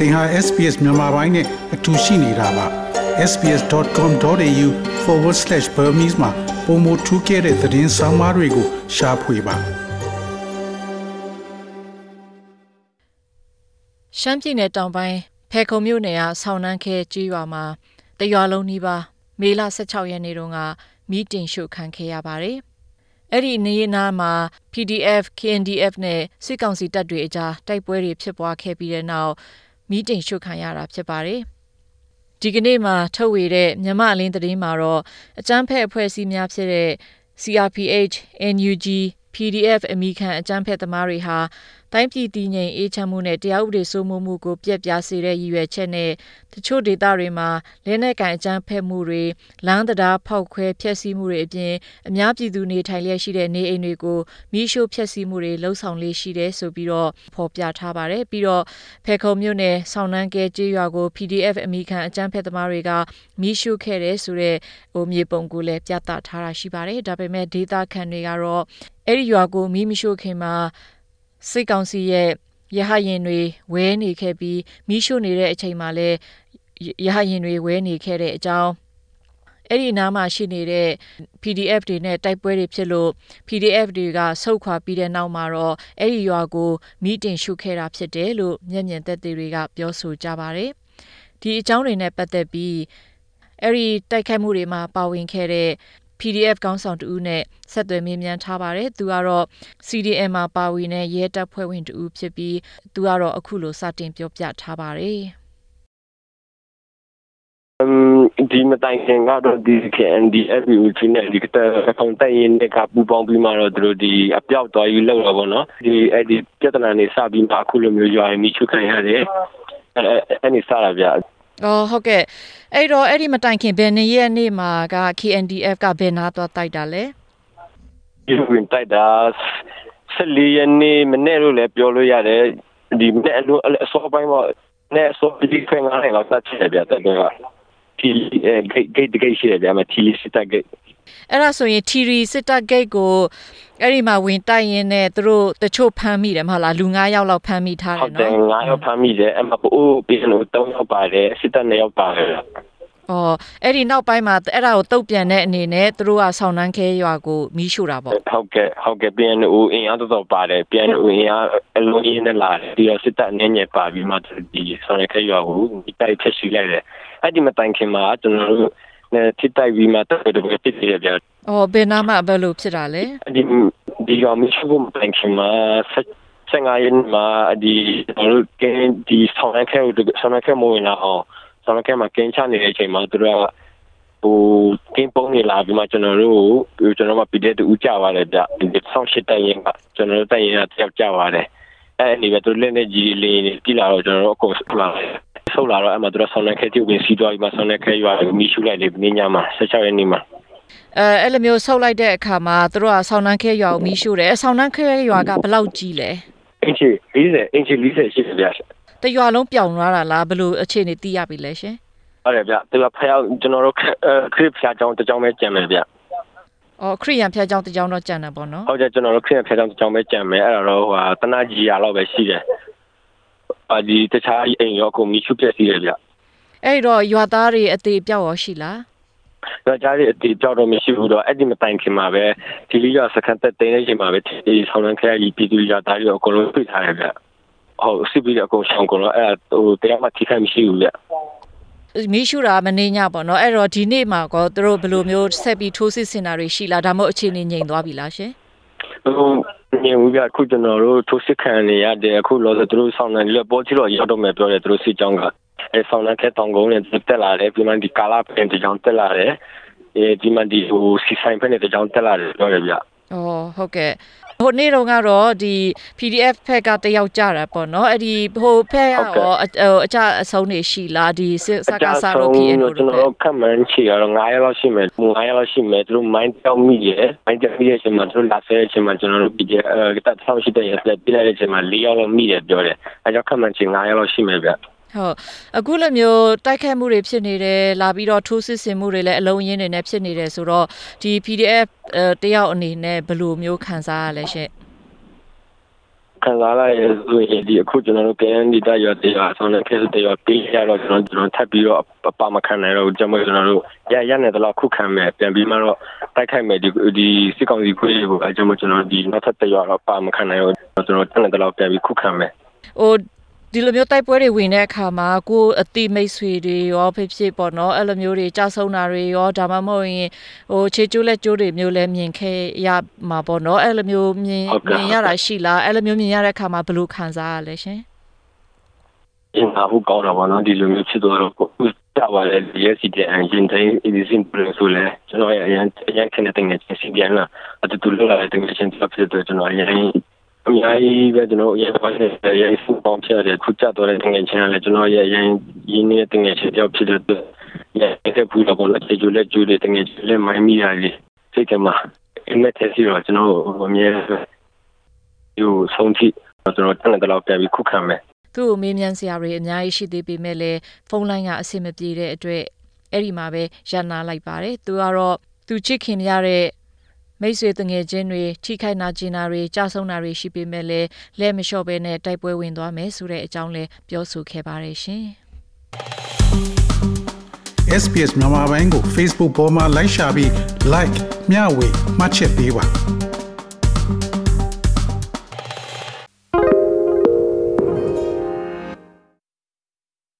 သင်ဟာ SPS မြန်မာပိုင်းနဲ့အတူရှိနေတာပါ sps.com.au/burmese မှာပုံမထူးခဲ့တဲ့သတင်းစာမားတွေကိုရှားဖွေပါရှမ်းပြည်နယ်တောင်ပိုင်းဖဲခုံမြို့နယ်ကဆောင်းနှန်းခဲကြီးရွာမှာတရွာလုံးနီးပါးမေလ16ရက်နေ့တုန်းကမီးတင်ရှို့ခံခဲ့ရပါတယ်။အဲ့ဒီနေနာမှာ PDF, KNDF နဲ့စစ်ကောင်စီတပ်တွေအကြားတိုက်ပွဲတွေဖြစ်ပွားခဲ့ပြီးတဲ့နောက် မီးတင်ရှို့ခံရတာဖြစ်ပါတယ်။ဒီကနေ့မှာထုတ်ဝေတဲ့မြမအလင်းသတင်းမှာတော့အကြမ်းဖက်အဖွဲ့အစည်းများဖြစ်တဲ့ CRPH, NUG, PDF အမိခံအကြမ်းဖက်သမားတွေဟာ တိုင်းပြည်တည်ငြိမ်အေးချမ်းမှုနဲ့တရားဥပဒေစိုးမိုးမှုကိုပြက်ပြားစေတဲ့ရည်ရွယ်ချက်နဲ့တချို့ဒေသတွေမှာလက်နက်ကန်အကြမ်းဖက်မှုတွေလမ်းတရားဖောက်ခွဲဖျက်ဆီးမှုတွေအပြင်အများပြည်သူနေထိုင်လျက်ရှိတဲ့နေအိမ်တွေကိုမိရှို့ဖျက်ဆီးမှုတွေလှုံ့ဆော်လေးရှိတယ်ဆိုပြီးတော့ဖော်ပြထားပါတယ်ပြီးတော့ဖေခုံမြို့နယ်ဆောင်းနှန်းကဲကျေးရွာကို PDF အမိခံအကြမ်းဖက်သမားတွေကမိရှို့ခဲ့တယ်ဆိုတဲ့ဟိုမြေပုံကိုလည်းပြသထားတာရှိပါတယ်ဒါပေမဲ့ဒေသခံတွေကတော့အဲ့ဒီရွာကိုမိမရှို့ခင်မှာ စိတ်ကောင်းစီရဲ့ရဟရင်တွေဝဲနေခဲ့ပြီးမိရှို့နေတဲ့အချိန်မှာလည်းရဟရင်တွေဝဲနေခဲ့တဲ့အကြောင်းအဲ့ဒီနားမှာရှိနေတဲ့ PDF တွေနဲ့တိုက်ပွဲတွေဖြစ်လို့ PDF တွေကဆုတ်ခွာပြီးတဲ့နောက်မှာတော့အဲ့ဒီရွာကိုမီးတင်ရှုခဲ့တာဖြစ်တယ်လို့မျက်မြင်သက်သေတွေကပြောဆိုကြပါတယ်။ဒီအကြောင်းတွေနဲ့ပတ်သက်ပြီးအဲ့ဒီတိုက်ခိုက်မှုတွေမှာပါဝင်ခဲ့တဲ့ PDF ကောင်းဆောင်တူနဲ့ဆက်သွယ်မေးမြန်းထားပါတယ်။သူကတော့ CDM မှာပါဝင်တဲ့ရဲတပ်ဖွဲ့ဝင်တူဖြစ်ပြီးသူကတော့အခုလိုစတင်ပြောပြထားပါတယ်။ဒီမတိုင်ခင်ကတော့ဒီ KNDF နဲ့ဒီကတကောင်တိုင်ရင်ကပူပေါင်းပြီးမှတော့သူတို့ဒီအပြောက်တော်ယူလောက်တော့ဗောနော်ဒီအဲ့ဒီပြဿနာနေစပြီးမှအခုလိုမျိုးရွာရင်မိချုခံရတယ်အဲ့အဲ့နေစတာဗျ အော်ဟုတ်ကဲ့အဲ့တော့အဲ့ဒီမတိုင်ခင်ဘယ်နေ့ရက်နေ့မှာက KNDF ကဘယ်နာသွားတိုက်တာလဲဒီဝင်တိုက်တာဆက်လီယနေမနေ့လို့လည်းပြောလို့ရတယ်ဒီမနေ့အလိုအစောပိုင်းမှာနဲ့ဆိုဒီခွင့်ငါလည်းတော့တတ်ချင်ပြတဲ့ကတီဂိတ်ဂိတ်ဂိတ်ရှိတယ်ဗျာမတီလီစစ်တပ်ဂိတ် အဲ့ဒါဆိုရင်ထီရီစစ်တပ်ဂိတ်ကိုအဲ့ဒီမှာဝင်တိုက်ရင်နဲ့သူတို့တချို့ဖမ်းမိတယ်မဟုတ်လားလူ9ယောက်လောက်ဖမ်းမိထားတယ်နော်ဟုတ်တယ်9ယောက်ဖမ်းမိတယ်အမပိုးပြန်လို့3ယောက်ပါတယ်စစ်တပ်2ယောက်ပါတယ်အော်အဲ့ဒီနောက်ပိုင်းမှာအဲ့ဒါကိုတုတ်ပြန်တဲ့အနေနဲ့သူတို့ကဆောင်းနှန်းခဲရွာကိုမီးရှို့တာပေါ့ဟုတ်ကဲ့ဟုတ်ကဲ့ပြန်ဦးအင်အားတော့ပါတယ်ပြန်ဦးအင်အားအလုံးရင်းနဲ့လာတယ်ဒီတော့စစ်တပ်အနေနဲ့ပါပြီးမှဒီဆောင်းနှန်းခဲရွာကိုမိတိုက်ဖြစ်ရှိလိုက်တယ်အဲ့ဒီမတိုင်ခင်မှာကျွန်တော်တို့ နဲ့ထိတိုက်ပြီးမှတော်တော်ဖြစ်နေတယ်ဗျာ။အော်ဘယ်နာမှဘယ်လိုဖြစ်တာလဲ။ဒီဒီကမရှိဘူးမတိုင်ခင်မှာဆက်ငါရင်မှာဒီကျွန်တော်တို့ကင်းဒီဆောင်းနှန်းခဲကိုဆောင်းနှန်းခဲမိုးဝင်လာအောင်ဆောင်းနှန်းခဲမှာကင်းချနေတဲ့အချိန်မှာသူတို့ကဟိုကင်းပုံးနေလာပြီးမှကျွန်တော်တို့ကိုကျွန်တော်မှပြတဲ့တူကြပါတယ်ဗျ။ဒီဆောင်းရှစ်တိုင်ရင်ကကျွန်တော်တို့တိုင်ရင်ကတယောက်ကြပါတယ်။အဲ့ဒီပဲသူလက်နဲ့ကြီးလေးပြည်လာတော့ကျွန်တော်တို့အကုန်ဆုလာတယ် ဆုတ်လာတော့အဲ့မှာသူတို့ဆောင်းနေခဲတိဝင်စီးသွားပြီးမှဆောင်းနေခဲရွာမီးရှူလိုက်လေနေ့ညမှာ16ရက်နေ့မှာအဲအဲ့လိုမျိုးဆုတ်လိုက်တဲ့အခါမှာသူတို့ကဆောင်းနှန်းခဲရွာကိုမီးရှို့တယ်ဆောင်းနှန်းခဲရွာကဘယ်လောက်ကြီးလဲအင်ချီ40အင်ချီ40ရှိတယ်ဗျာတရွာလုံးပြောင်းသွားတာလားဘယ်လိုအခြေအနေသိရပြီလဲရှင်ဟုတ်တယ်ဗျသူကဖျောက်ကျွန်တော်တို့ခရစ်ဖျားကြောင်းတကြောင်းပဲကြံမယ်ဗျအော်ခရိယန်ဖျားကြောင်းတကြောင်းတော့ကြံတယ်ပေါ့နော်ဟုတ်တယ်ကျွန်တော်တို့ခရိယန်ဖျားကြောင်းတကြောင်းပဲကြံမယ်အဲ့တော့ဟိုဟာတနာကြီးရလောက်ပဲရှိတယ် အာဒီတခြားအိမ်ရောကိုမီးချွတ်ပြက်စီးတယ်ဗျအဲ့တော့ရွာသားတွေအသေးပြောက်ရောရှိလားရွာသားတွေအသေးပြောက်တော့မရှိဘူးတော့အဲ့ဒီမတိုင်ခင်မှာပဲဒီလီကစကန်တက်တင်းနေချိန်မှာပဲဒီဆောင်းလန်းခဲကြီးပြည်သူရွာသားတွေအကုန်လုံးပြထားတယ်ဗျဟုတ်စစ်ပြီးအကုန်ရှောင်းကုန်တော့အဲ့ဟိုတရားမှထိခိုက်မရှိဘူးဗျမီးရှူတာမနေညပေါ့နော်အဲ့တော့ဒီနေ့မှာကောသူတို့ဘယ်လိုမျိုးဆက်ပြီးထိုးစစ်ဆင်တာတွေရှိလားဒါမှမဟုတ်အခြေအနေငြိမ်သွားပြီလားရှင်ဟို ငြိမ်ဘူးဗျအခုကျွန်တော်တို့ထိုးစစ်ခံနေရတယ်အခုလောဆိုသူတို့ဆောင်းနေလို့ပေါ်ချလို့ရောက်တော့မယ်ပြောတယ်သူတို့စစ်ကြောင်းကအဲဆောင်းနေတဲ့တောင်ကုန်းနဲ့တက်လာတယ်ပြီးမှဒီကာလာပင်တကြောင်တက်လာတယ်အဲဒီမှဒီဟိုစီဆိုင်ဖက်နဲ့တကြောင်တက်လာတယ်ပြောရပြ။အော်ဟုတ်ကဲ့ ဟိုနေ့တော့ကတော့ဒီ PDF ဖက်ကတယောက်ကြတာပေါ့နော်အဲ့ဒီဟိုဖက်ရောဟိုအကြအဆုံးနေရှိလားဒီစကားစားလို့ဖြစ်လို့ကျွန်တော်ကမှန်ချီတော့9ရက်လောက်ရှိမယ်9ရက်လောက်ရှိမယ်သူတို့ mind တောက်မိရဲ့ mind တောက်မိရဲ့အချိန်မှာသူတို့လာဆဲအချိန်မှာကျွန်တော်တို့ PDF အဲတတ်ဆောက်ရှိတဲ့ရက်ပြပြလိုက်တဲ့အချိန်မှာ4ရက်လောက်မိတယ်ပြောတယ်အဲကြောင့်ခမှန်ချီ9ရက်လောက်ရှိမယ်ဗျ ဟုတ်အခုလိုမျိုးတိုက်ခတ်မှုတွေဖြစ်နေတယ်လာပြီးတော့ထိုးစစ်ဆင်မှုတွေလည်းအလုံးရင်းနေနဲ့ဖြစ်နေတယ်ဆိုတော့ဒီ PDF တယောက်အနေနဲ့ဘယ်လိုမျိုးခံစားရလဲရှင့်ခခံစားလိုက်ရဆိုရင်ဒီအခုကျွန်တော်တို့ပြန်ဒီတရတရားဆောင်းတဲ့ဖြစ်တဲ့ရပေးရတော့ကျွန်တော်ကျွန်တော်ထပ်ပြီးတော့ပါမခံနိုင်တော့ကျွန်တော်ကျွန်တော်တို့ရရနေတော့ခုခံမယ်ပြန်ပြီးမှတော့တိုက်ခိုက်မယ်ဒီဒီစစ်ကောင်စီခွေးကိုအကျွန်တော်ကျွန်တော်ဒီနောက်ထပ်တရတော့ပါမခံနိုင်တော့ကျွန်တော်တနေ့တော့ပြန်ပြီးခုခံမယ်ဟို ဒီလိုမျိုးတိုက်ပွဲတွေဝင်တဲ့အခါမှာကိုယ်အတိမိတ်ဆွေတွေရောဖြစ်ဖြစ်ပေါ့နော်အဲ့လိုမျိုးတွေကြောက်ဆုံးတာတွေရောဒါမှမဟုတ်ရင်ဟိုခြေကျိုးလက်ကျိုးတွေမျိုးလည်းမြင်ခဲ့ရမှာပေါ့နော်အဲ့လိုမျိုးမြင်မြင်ရတာရှိလားအဲ့လိုမျိုးမြင်ရတဲ့အခါမှာဘယ်လိုခံစားရလဲရှင်အင်းအခုကောင်းတာပါနော်ဒီလိုမျိုးဖြစ်တော့ကိုကြပါလေဒီရစီတဲ့အင်ဂျင်တိုင်းဒီစင်ပလဆိုလဲကျွန်တော်ရအရင်အရင်ခနဲ့တင်နေချင်းစီပြန်လာအတူတူလောက်လာတဲ့တင်ချင်းတစ်ဖြစ်တော့ကျွန်တော်အရင် အများကြီးပဲကျွန်တော်အရင်ကလည်းရရင်ဖူပေါင်းဖြစ်တဲ့ခုကြတော့တဲ့တင်ချင်းလည်းကျွန်တော်ရရင်ရင်းနေတဲ့တင်ချင်းတယောက်ဖြစ်တဲ့ရတဲ့ဘူးတော့လည်းကျေကျူလက်ကျူတဲ့တင်ချင်းလည်းမိုင်းမိရလေစိတ်ကမှာအမက်သက်စီတော့ကျွန်တော်အမြဲယူဆုံးထိကျွန်တော်တနေ့တော့ပြန်ပြီးခုခံမယ်သူ့ကိုမေးမြန်းစရာတွေအများကြီးရှိသေးပေမဲ့လည်းဖုန်းလိုင်းကအဆင်မပြေတဲ့အတွက်အဲ့ဒီမှာပဲရန်နာလိုက်ပါတယ်သူကတော့သူချစ်ခင်ရတဲ့ မိတ်ဆွေတငယ်ချင်းတွေထိခိုက်နာကျင်တာတွေကြာဆုံးတာတွေရှိပေမဲ့လည်းလက်မလျှော့ဘဲနဲ့တိုက်ပွဲဝင်သွားမယ်ဆိုတဲ့အကြောင်းလည်းပြောဆိုခဲ့ပါတယ်ရှင် SPS မြန်မာပိုင်းကို Facebook ပေါ်မှာ like ရှာပြီး like မျှဝေမှတ်ချက်ပေးပါ